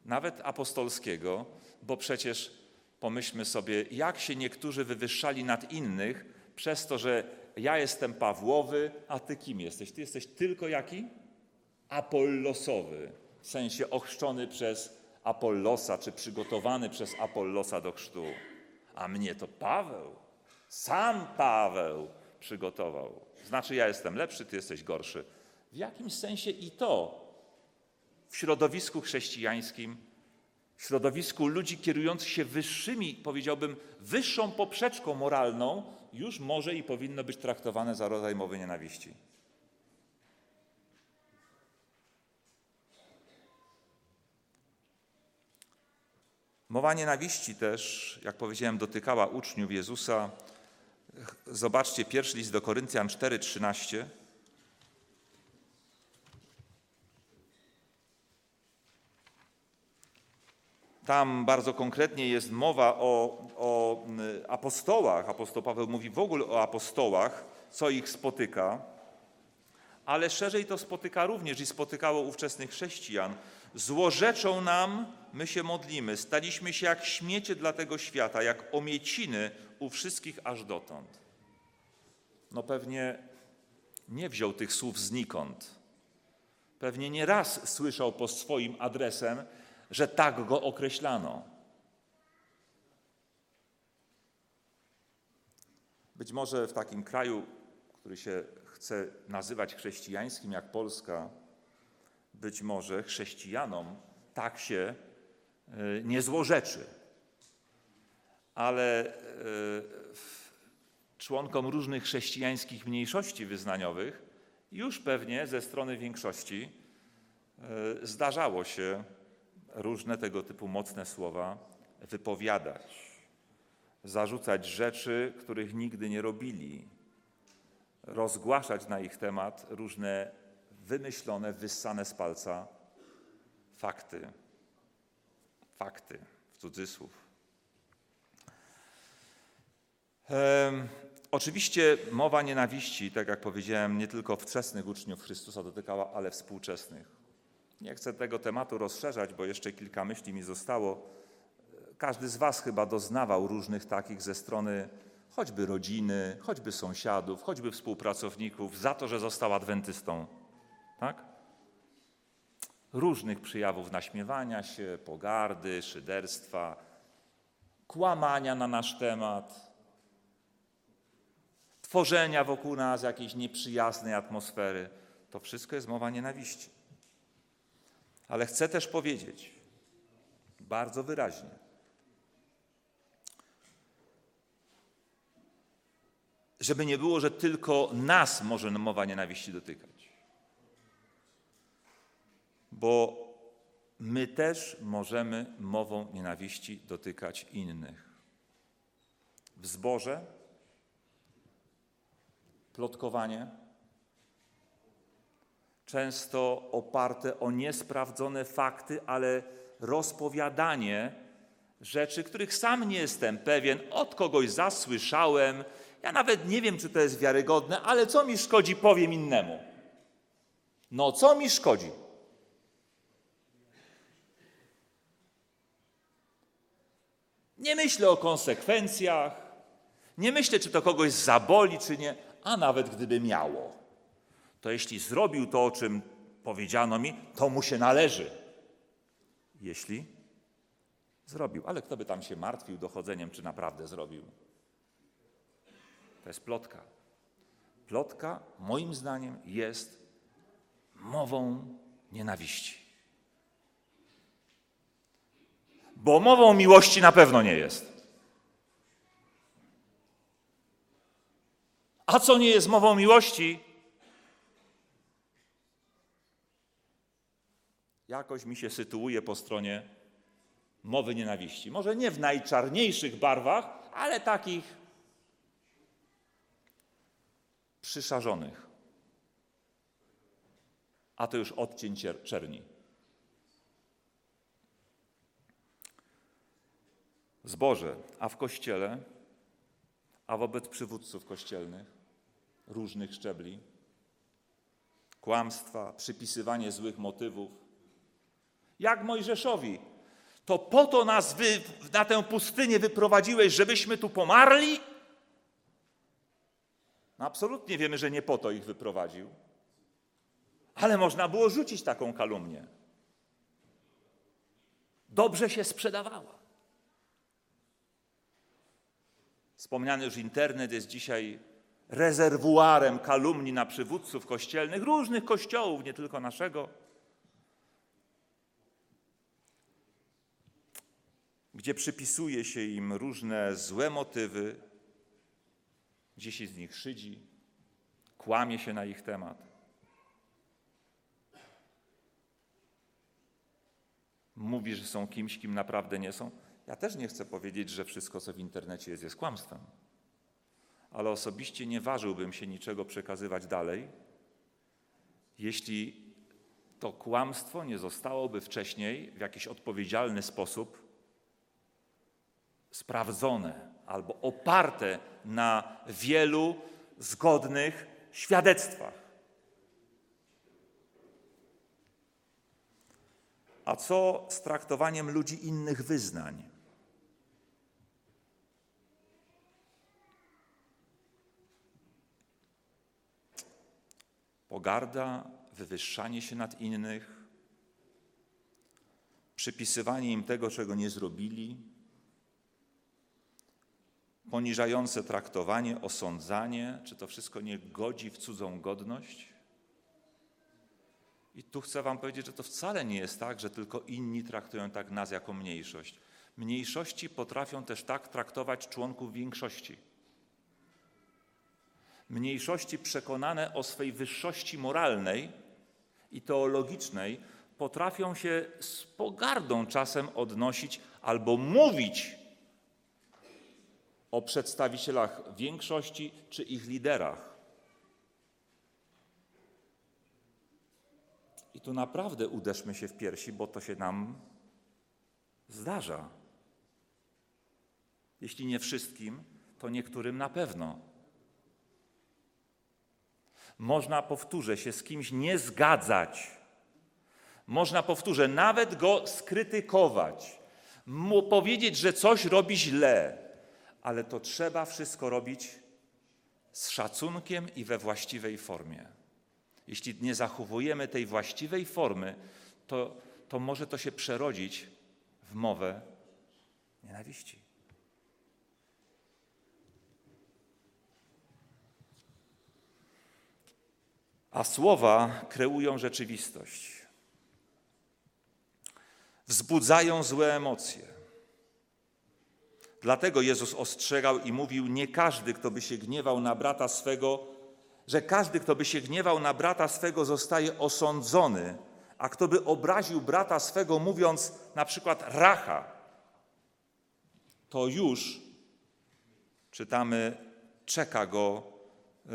S1: nawet apostolskiego, bo przecież Pomyślmy sobie, jak się niektórzy wywyższali nad innych przez to, że ja jestem Pawłowy, a ty kim jesteś? Ty jesteś tylko jaki? Apollosowy, w sensie ochrzczony przez Apollosa, czy przygotowany przez Apollosa do chrztu. A mnie to Paweł, sam Paweł przygotował. Znaczy, ja jestem lepszy, ty jesteś gorszy. W jakimś sensie i to w środowisku chrześcijańskim w środowisku ludzi kierujących się wyższymi, powiedziałbym, wyższą poprzeczką moralną, już może i powinno być traktowane za rodzaj mowy nienawiści. Mowa nienawiści też, jak powiedziałem, dotykała uczniów Jezusa. Zobaczcie pierwszy list do Koryntian 4:13. Tam bardzo konkretnie jest mowa o, o apostołach. Apostoł Paweł mówi w ogóle o apostołach, co ich spotyka, ale szerzej to spotyka również i spotykało ówczesnych chrześcijan. Złorzeczą nam, my się modlimy, staliśmy się jak śmiecie dla tego świata, jak omieciny u wszystkich aż dotąd. No pewnie nie wziął tych słów znikąd. Pewnie nie raz słyszał po swoim adresem, że tak go określano. Być może w takim kraju, który się chce nazywać chrześcijańskim jak Polska, być może chrześcijanom tak się e, nie złorzeczy. Ale e, członkom różnych chrześcijańskich mniejszości wyznaniowych Już pewnie ze strony większości e, zdarzało się różne tego typu mocne słowa wypowiadać, zarzucać rzeczy, których nigdy nie robili, rozgłaszać na ich temat różne wymyślone, wyssane z palca fakty. Fakty, w cudzysłów. Ehm, oczywiście mowa nienawiści, tak jak powiedziałem, nie tylko wczesnych uczniów Chrystusa dotykała, ale współczesnych. Nie chcę tego tematu rozszerzać, bo jeszcze kilka myśli mi zostało. Każdy z Was chyba doznawał różnych takich ze strony choćby rodziny, choćby sąsiadów, choćby współpracowników za to, że został adwentystą. Tak? Różnych przyjawów naśmiewania się, pogardy, szyderstwa, kłamania na nasz temat, tworzenia wokół nas jakiejś nieprzyjaznej atmosfery. To wszystko jest mowa nienawiści. Ale chcę też powiedzieć bardzo wyraźnie, żeby nie było, że tylko nas może mowa nienawiści dotykać. Bo my też możemy mową nienawiści dotykać innych. W zborze plotkowanie, często oparte o niesprawdzone fakty, ale rozpowiadanie rzeczy, których sam nie jestem pewien, od kogoś zasłyszałem. Ja nawet nie wiem, czy to jest wiarygodne, ale co mi szkodzi, powiem innemu. No, co mi szkodzi? Nie myślę o konsekwencjach, nie myślę, czy to kogoś zaboli, czy nie, a nawet gdyby miało, to jeśli zrobił to, o czym powiedziano mi, to mu się należy. Jeśli zrobił, ale kto by tam się martwił dochodzeniem, czy naprawdę zrobił? To jest plotka. Plotka, moim zdaniem, jest mową nienawiści. Bo mową miłości na pewno nie jest. A co nie jest mową miłości? Jakoś mi się sytuuje po stronie mowy nienawiści. Może nie w najczarniejszych barwach, ale takich przyszarzonych. A to już odcień czerni. Zboże, a w kościele, a wobec przywódców kościelnych różnych szczebli, kłamstwa, przypisywanie złych motywów. Jak Mojżeszowi, to po to nas wy, na tę pustynię wyprowadziłeś, żebyśmy tu pomarli? No absolutnie wiemy, że nie po to ich wyprowadził. Ale można było rzucić taką kalumnię. Dobrze się sprzedawała. Wspomniany już internet jest dzisiaj rezerwuarem kalumni na przywódców kościelnych, różnych kościołów, nie tylko naszego, gdzie przypisuje się im różne złe motywy, gdzie się z nich szydzi, kłamie się na ich temat. Mówi, że są kimś, kim naprawdę nie są. Ja też nie chcę powiedzieć, że wszystko, co w internecie jest, jest kłamstwem ale osobiście nie ważyłbym się niczego przekazywać dalej, jeśli to kłamstwo nie zostałoby wcześniej w jakiś odpowiedzialny sposób sprawdzone albo oparte na wielu zgodnych świadectwach. A co z traktowaniem ludzi innych wyznań? Pogarda, wywyższanie się nad innych, przypisywanie im tego, czego nie zrobili, poniżające traktowanie, osądzanie, czy to wszystko nie godzi w cudzą godność? I tu chcę Wam powiedzieć, że to wcale nie jest tak, że tylko inni traktują tak nas jako mniejszość. Mniejszości potrafią też tak traktować członków większości. Mniejszości przekonane o swej wyższości moralnej i teologicznej potrafią się z pogardą czasem odnosić albo mówić o przedstawicielach większości czy ich liderach. I tu naprawdę uderzmy się w piersi, bo to się nam zdarza. Jeśli nie wszystkim, to niektórym na pewno. Można, powtórzę, się z kimś nie zgadzać. Można, powtórzę, nawet go skrytykować, mu powiedzieć, że coś robi źle, ale to trzeba wszystko robić z szacunkiem i we właściwej formie. Jeśli nie zachowujemy tej właściwej formy, to, to może to się przerodzić w mowę nienawiści. A słowa kreują rzeczywistość, wzbudzają złe emocje. Dlatego Jezus ostrzegał i mówił: Nie każdy, kto by się gniewał na brata swego, że każdy, kto by się gniewał na brata swego, zostaje osądzony, a kto by obraził brata swego, mówiąc na przykład racha, to już czytamy, czeka go, yy,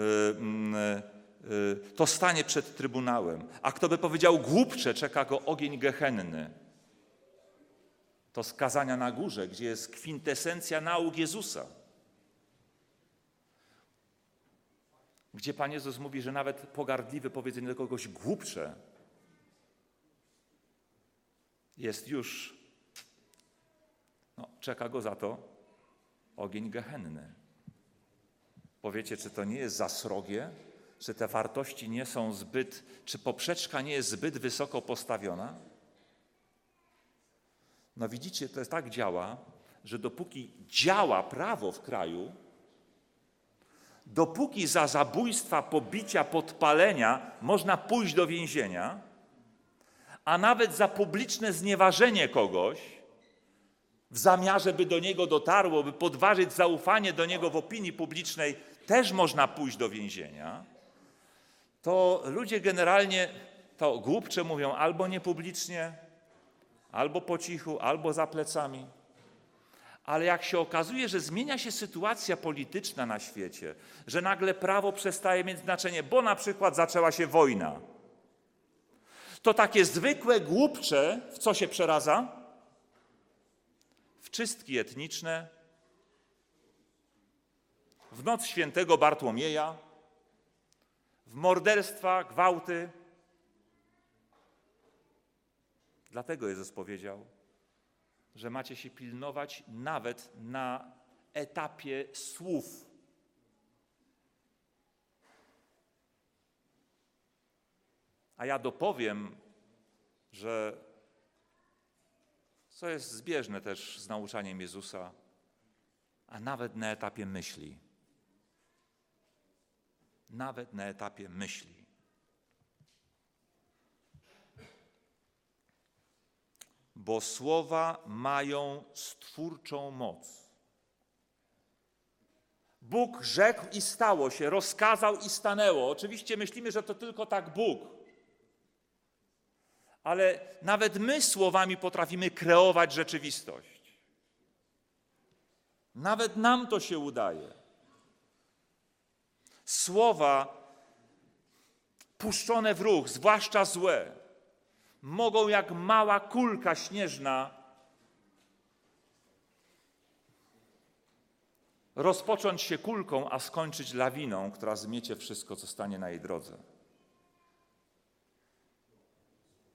S1: yy, to stanie przed trybunałem. A kto by powiedział głupcze, czeka go ogień gehenny. To skazania na górze, gdzie jest kwintesencja nauk Jezusa. Gdzie Pan Jezus mówi, że nawet pogardliwe powiedzenie do kogoś głupcze jest już, no, czeka go za to ogień gehenny. Powiecie, czy to nie jest za srogie, czy te wartości nie są zbyt, czy poprzeczka nie jest zbyt wysoko postawiona? No widzicie, to tak działa, że dopóki działa prawo w kraju, dopóki za zabójstwa, pobicia, podpalenia można pójść do więzienia, a nawet za publiczne znieważenie kogoś, w zamiarze, by do niego dotarło, by podważyć zaufanie do niego w opinii publicznej, też można pójść do więzienia, to ludzie generalnie to głupcze mówią albo niepublicznie, albo po cichu, albo za plecami. Ale jak się okazuje, że zmienia się sytuacja polityczna na świecie, że nagle prawo przestaje mieć znaczenie, bo na przykład zaczęła się wojna, to takie zwykłe głupcze w co się przeradza? W czystki etniczne, w noc świętego Bartłomieja, w morderstwa, gwałty. Dlatego Jezus powiedział, że macie się pilnować nawet na etapie słów. A ja dopowiem, że co jest zbieżne też z nauczaniem Jezusa, a nawet na etapie myśli. Nawet na etapie myśli. Bo słowa mają stwórczą moc. Bóg rzekł i stało się, rozkazał i stanęło. Oczywiście myślimy, że to tylko tak Bóg ale nawet my słowami potrafimy kreować rzeczywistość. Nawet nam to się udaje. Słowa puszczone w ruch, zwłaszcza złe, mogą jak mała kulka śnieżna rozpocząć się kulką, a skończyć lawiną, która zmiecie wszystko, co stanie na jej drodze.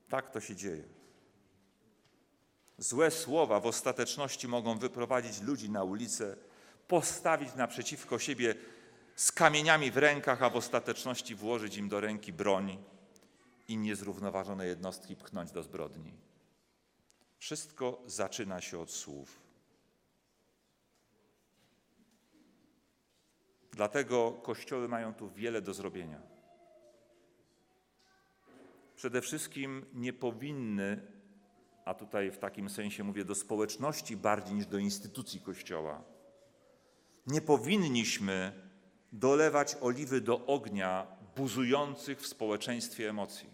S1: Tak to się dzieje. Złe słowa w ostateczności mogą wyprowadzić ludzi na ulicę, postawić naprzeciwko siebie z kamieniami w rękach, a w ostateczności włożyć im do ręki broń i niezrównoważone jednostki pchnąć do zbrodni. Wszystko zaczyna się od słów. Dlatego kościoły mają tu wiele do zrobienia przede wszystkim nie powinny, a tutaj w takim sensie mówię do społeczności bardziej niż do instytucji Kościoła, nie powinniśmy dolewać oliwy do ognia buzujących w społeczeństwie emocji.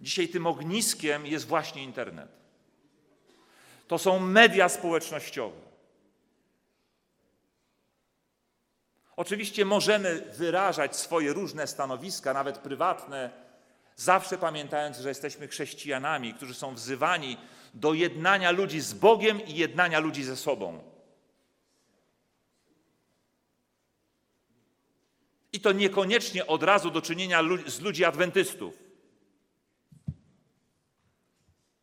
S1: Dzisiaj tym ogniskiem jest właśnie internet. To są media społecznościowe. Oczywiście możemy wyrażać swoje różne stanowiska, nawet prywatne, zawsze pamiętając, że jesteśmy chrześcijanami, którzy są wzywani do jednania ludzi z Bogiem i jednania ludzi ze sobą. I to niekoniecznie od razu do czynienia z ludzi adwentystów.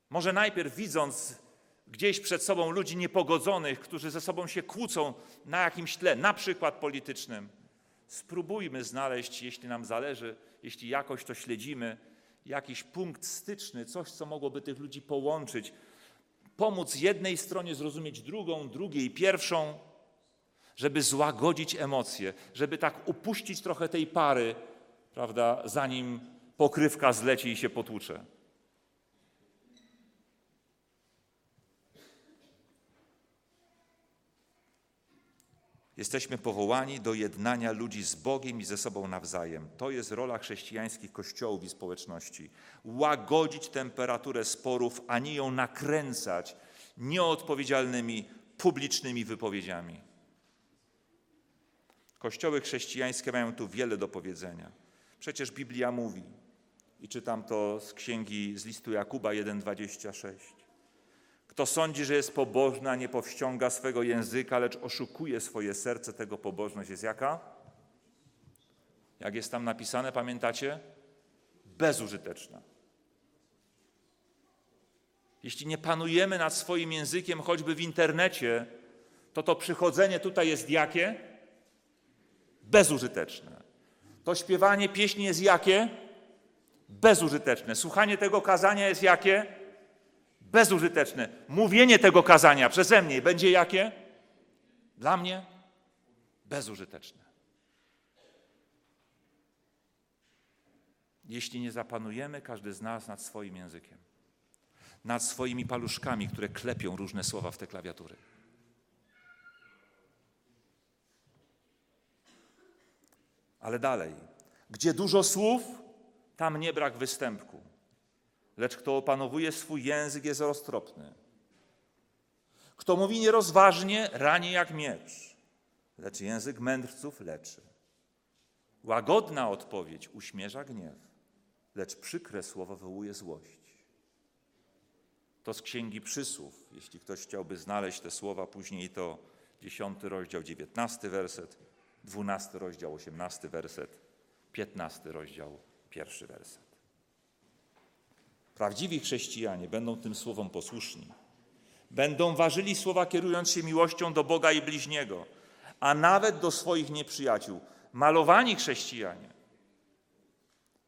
S1: Może najpierw widząc gdzieś przed sobą ludzi niepogodzonych, którzy ze sobą się kłócą na jakimś tle, na przykład politycznym, spróbujmy znaleźć, jeśli nam zależy, jeśli jakoś to śledzimy, jakiś punkt styczny, coś, co mogłoby tych ludzi połączyć, pomóc jednej stronie zrozumieć drugą, drugiej pierwszą, żeby złagodzić emocje, żeby tak upuścić trochę tej pary, prawda, zanim pokrywka zleci i się potłucze. Jesteśmy powołani do jednania ludzi z Bogiem i ze sobą nawzajem. To jest rola chrześcijańskich kościołów i społeczności. Łagodzić temperaturę sporów, a nie ją nakręcać nieodpowiedzialnymi publicznymi wypowiedziami. Kościoły chrześcijańskie mają tu wiele do powiedzenia. Przecież Biblia mówi, i czytam to z księgi z listu Jakuba 1:26. Kto sądzi, że jest pobożny, a nie powściąga swego języka, lecz oszukuje swoje serce, tego pobożność jest jaka? Jak jest tam napisane, pamiętacie? Bezużyteczna. Jeśli nie panujemy nad swoim językiem, choćby w internecie, to to przychodzenie tutaj jest jakie? Bezużyteczne. To śpiewanie pieśni jest jakie? Bezużyteczne. Słuchanie tego kazania jest jakie? Bezużyteczne. Mówienie tego kazania przeze mnie będzie jakie? Dla mnie bezużyteczne. Jeśli nie zapanujemy, każdy z nas nad swoim językiem, nad swoimi paluszkami, które klepią różne słowa w te klawiatury. Ale dalej. Gdzie dużo słów, tam nie brak występku. Lecz kto opanowuje swój język, jest roztropny. Kto mówi nierozważnie, rani jak miecz. Lecz język mędrców leczy. Łagodna odpowiedź uśmierza gniew, lecz przykre słowo wywołuje złość. To z Księgi Przysłów. Jeśli ktoś chciałby znaleźć te słowa, później to 10 rozdział, 19 werset, 12 rozdział, 18 werset, 15 rozdział, pierwszy werset. Prawdziwi chrześcijanie będą tym słowom posłuszni. Będą ważyli słowa, kierując się miłością do Boga i bliźniego, a nawet do swoich nieprzyjaciół. Malowani chrześcijanie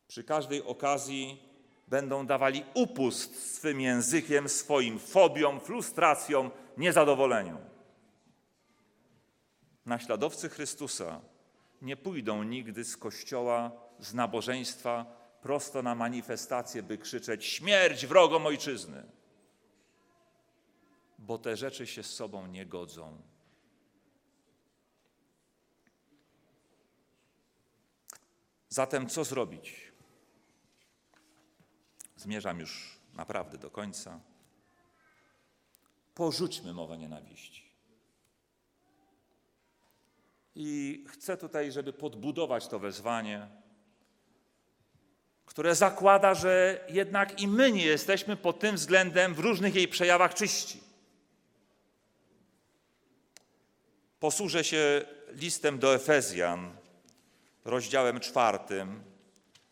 S1: przy każdej okazji będą dawali upust swym językiem, swoim fobiom, frustracjom, niezadowoleniom. Naśladowcy Chrystusa nie pójdą nigdy z kościoła, z nabożeństwa prosto na manifestację, by krzyczeć śmierć wrogom ojczyzny. Bo te rzeczy się z sobą nie godzą. Zatem co zrobić? Zmierzam już naprawdę do końca. Porzućmy mowę nienawiści. I chcę tutaj, żeby podbudować to wezwanie, które zakłada, że jednak i my nie jesteśmy pod tym względem w różnych jej przejawach czyści. Posłużę się listem do Efezjan, rozdziałem czwartym,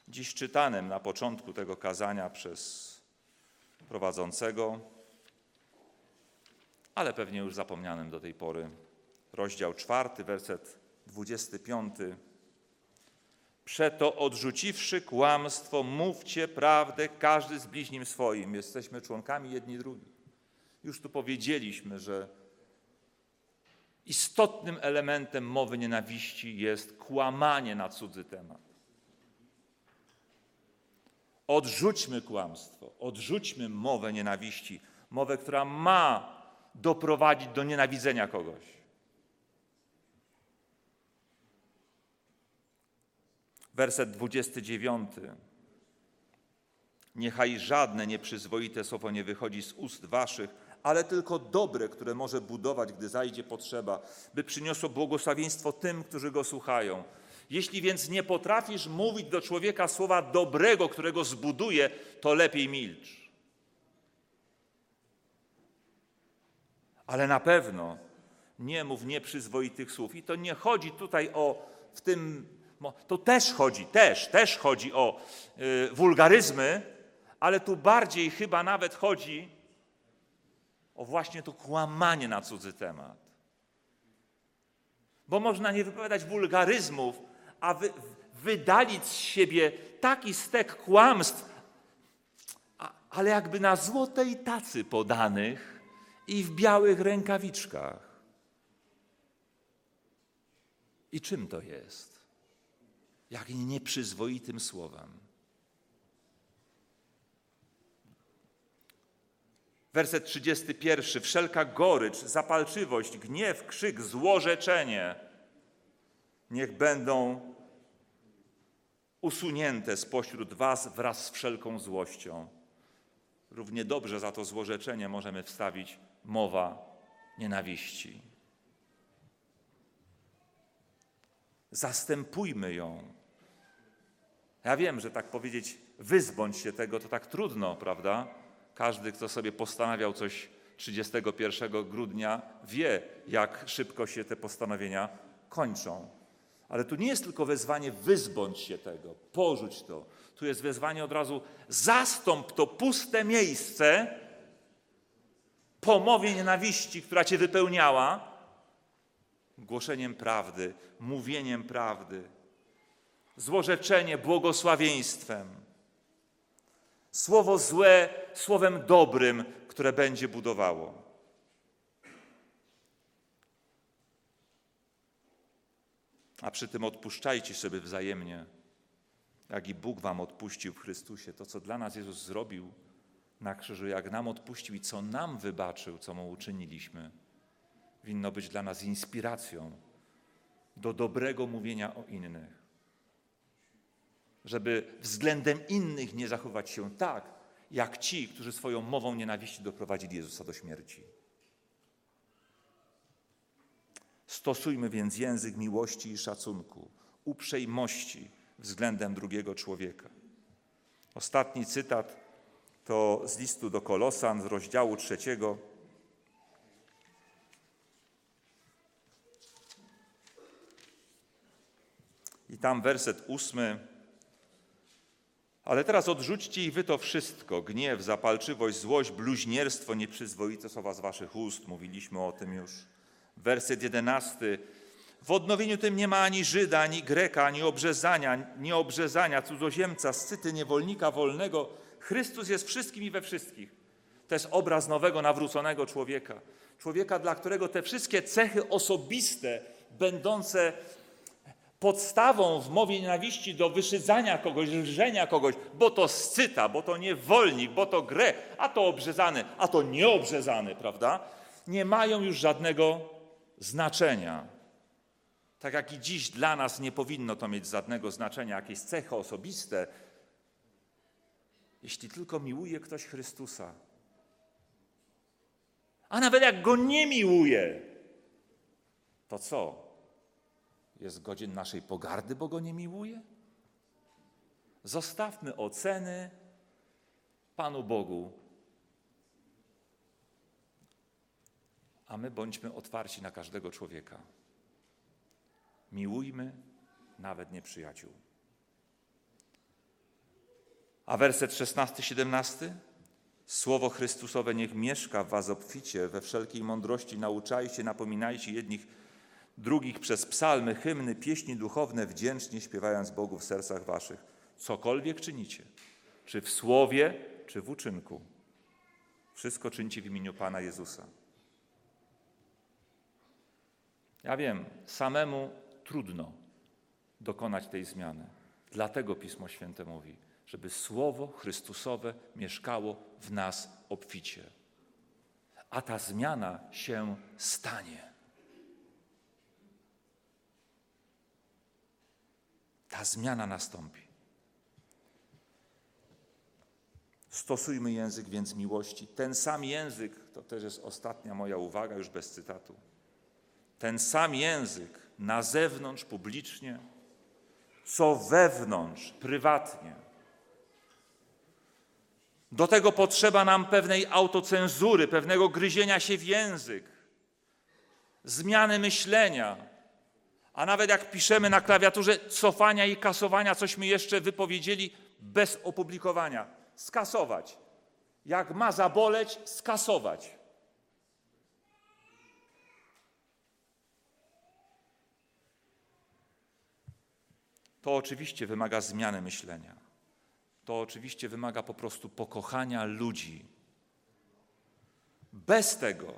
S1: dziś czytanym na początku tego kazania przez prowadzącego, ale pewnie już zapomnianym do tej pory. Rozdział czwarty, werset dwudziesty piąty. Przeto odrzuciwszy kłamstwo, mówcie prawdę każdy z bliźnim swoim. Jesteśmy członkami jedni drugi. Już tu powiedzieliśmy, że istotnym elementem mowy nienawiści jest kłamanie na cudzy temat. Odrzućmy kłamstwo, odrzućmy mowę nienawiści, mowę, która ma doprowadzić do nienawidzenia kogoś. Werset 29. Niechaj żadne nieprzyzwoite słowo nie wychodzi z ust waszych, ale tylko dobre, które może budować, gdy zajdzie potrzeba, by przyniosło błogosławieństwo tym, którzy go słuchają. Jeśli więc nie potrafisz mówić do człowieka słowa dobrego, którego zbuduje, to lepiej milcz. Ale na pewno nie mów nieprzyzwoitych słów. I to nie chodzi tutaj o w tym, to też chodzi, też, też chodzi o y, wulgaryzmy, ale tu bardziej chyba nawet chodzi o właśnie to kłamanie na cudzy temat. Bo można nie wypowiadać wulgaryzmów, a wy, wydalić z siebie taki stek kłamstw, a, ale jakby na złotej tacy podanych i w białych rękawiczkach. I czym to jest? Jak nieprzyzwoitym słowem. Werset 31. Wszelka gorycz, zapalczywość, gniew, krzyk, złorzeczenie niech będą usunięte spośród Was wraz z wszelką złością. Równie dobrze za to złorzeczenie możemy wstawić mowa nienawiści. Zastępujmy ją. Ja wiem, że tak powiedzieć, wyzbądź się tego, to tak trudno, prawda? Każdy, kto sobie postanawiał coś 31 grudnia, wie, jak szybko się te postanowienia kończą. Ale tu nie jest tylko wezwanie wyzbądź się tego, porzuć to. Tu jest wezwanie od razu zastąp to puste miejsce po mowie nienawiści, która cię wypełniała, głoszeniem prawdy, mówieniem prawdy, złorzeczenie błogosławieństwem. Słowo złe słowem dobrym, które będzie budowało. A przy tym odpuszczajcie sobie wzajemnie, jak i Bóg wam odpuścił w Chrystusie. To, co dla nas Jezus zrobił na krzyżu, jak nam odpuścił i co nam wybaczył, co mu uczyniliśmy, winno być dla nas inspiracją do dobrego mówienia o innych. Żeby względem innych nie zachować się tak, jak ci, którzy swoją mową nienawiści doprowadzili Jezusa do śmierci. Stosujmy więc język miłości i szacunku, uprzejmości względem drugiego człowieka. Ostatni cytat to z listu do Kolosan z rozdziału trzeciego. I tam werset ósmy. Ale teraz odrzućcie i wy to wszystko: gniew, zapalczywość, złość, bluźnierstwo, nieprzyzwoite słowa z waszych ust. Mówiliśmy o tym już. Werset jedenasty. W odnowieniu tym nie ma ani Żyda, ani Greka, ani obrzezania, nie obrzezania, cudzoziemca, scyty, niewolnika, wolnego. Chrystus jest wszystkim i we wszystkich. To jest obraz nowego, nawróconego człowieka. Człowieka, dla którego te wszystkie cechy osobiste, będące podstawą w mowie nienawiści do wyszydzania kogoś, lżenia kogoś, bo to scyta, bo to niewolnik, bo to grę, a to obrzezany, a to nieobrzezany, prawda? Nie mają już żadnego znaczenia. Tak jak i dziś dla nas nie powinno to mieć żadnego znaczenia, jakieś cechy osobiste, jeśli tylko miłuje ktoś Chrystusa. A nawet jak go nie miłuje, to co? Jest godzien naszej pogardy, bo go nie miłuje? Zostawmy oceny Panu Bogu, a my bądźmy otwarci na każdego człowieka. Miłujmy nawet nieprzyjaciół. A werset 16-17? Słowo Chrystusowe niech mieszka w was obficie, we wszelkiej mądrości nauczajcie, napominajcie jednych drugich przez psalmy, hymny, pieśni duchowne, wdzięcznie śpiewając Bogu w sercach waszych. Cokolwiek czynicie, czy w słowie, czy w uczynku, wszystko czyńcie w imieniu Pana Jezusa. Ja wiem, samemu trudno dokonać tej zmiany. Dlatego Pismo Święte mówi, żeby Słowo Chrystusowe mieszkało w nas obficie. A ta zmiana się stanie. Ta zmiana nastąpi. Stosujmy język więc miłości. Ten sam język, to też jest ostatnia moja uwaga, już bez cytatu. Ten sam język na zewnątrz publicznie, co wewnątrz prywatnie. Do tego potrzeba nam pewnej autocenzury, pewnego gryzienia się w język, zmiany myślenia, a nawet jak piszemy na klawiaturze cofania i kasowania, cośmy jeszcze wypowiedzieli bez opublikowania. Skasować. Jak ma zaboleć, skasować. To oczywiście wymaga zmiany myślenia. To oczywiście wymaga po prostu pokochania ludzi. Bez tego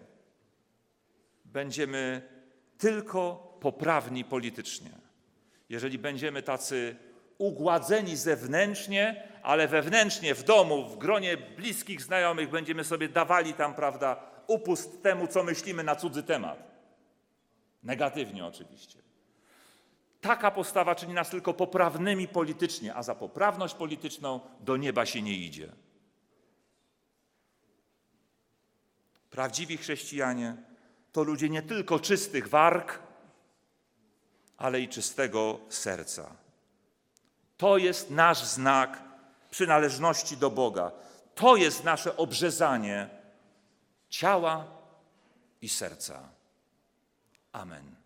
S1: będziemy tylko poprawni politycznie. Jeżeli będziemy tacy ugładzeni zewnętrznie, ale wewnętrznie w domu, w gronie bliskich znajomych będziemy sobie dawali tam, prawda, upust temu, co myślimy na cudzy temat. Negatywnie oczywiście. Taka postawa czyni nas tylko poprawnymi politycznie, a za poprawność polityczną do nieba się nie idzie. Prawdziwi chrześcijanie to ludzie nie tylko czystych warg, ale i czystego serca. To jest nasz znak przynależności do Boga. To jest nasze obrzezanie ciała i serca. Amen.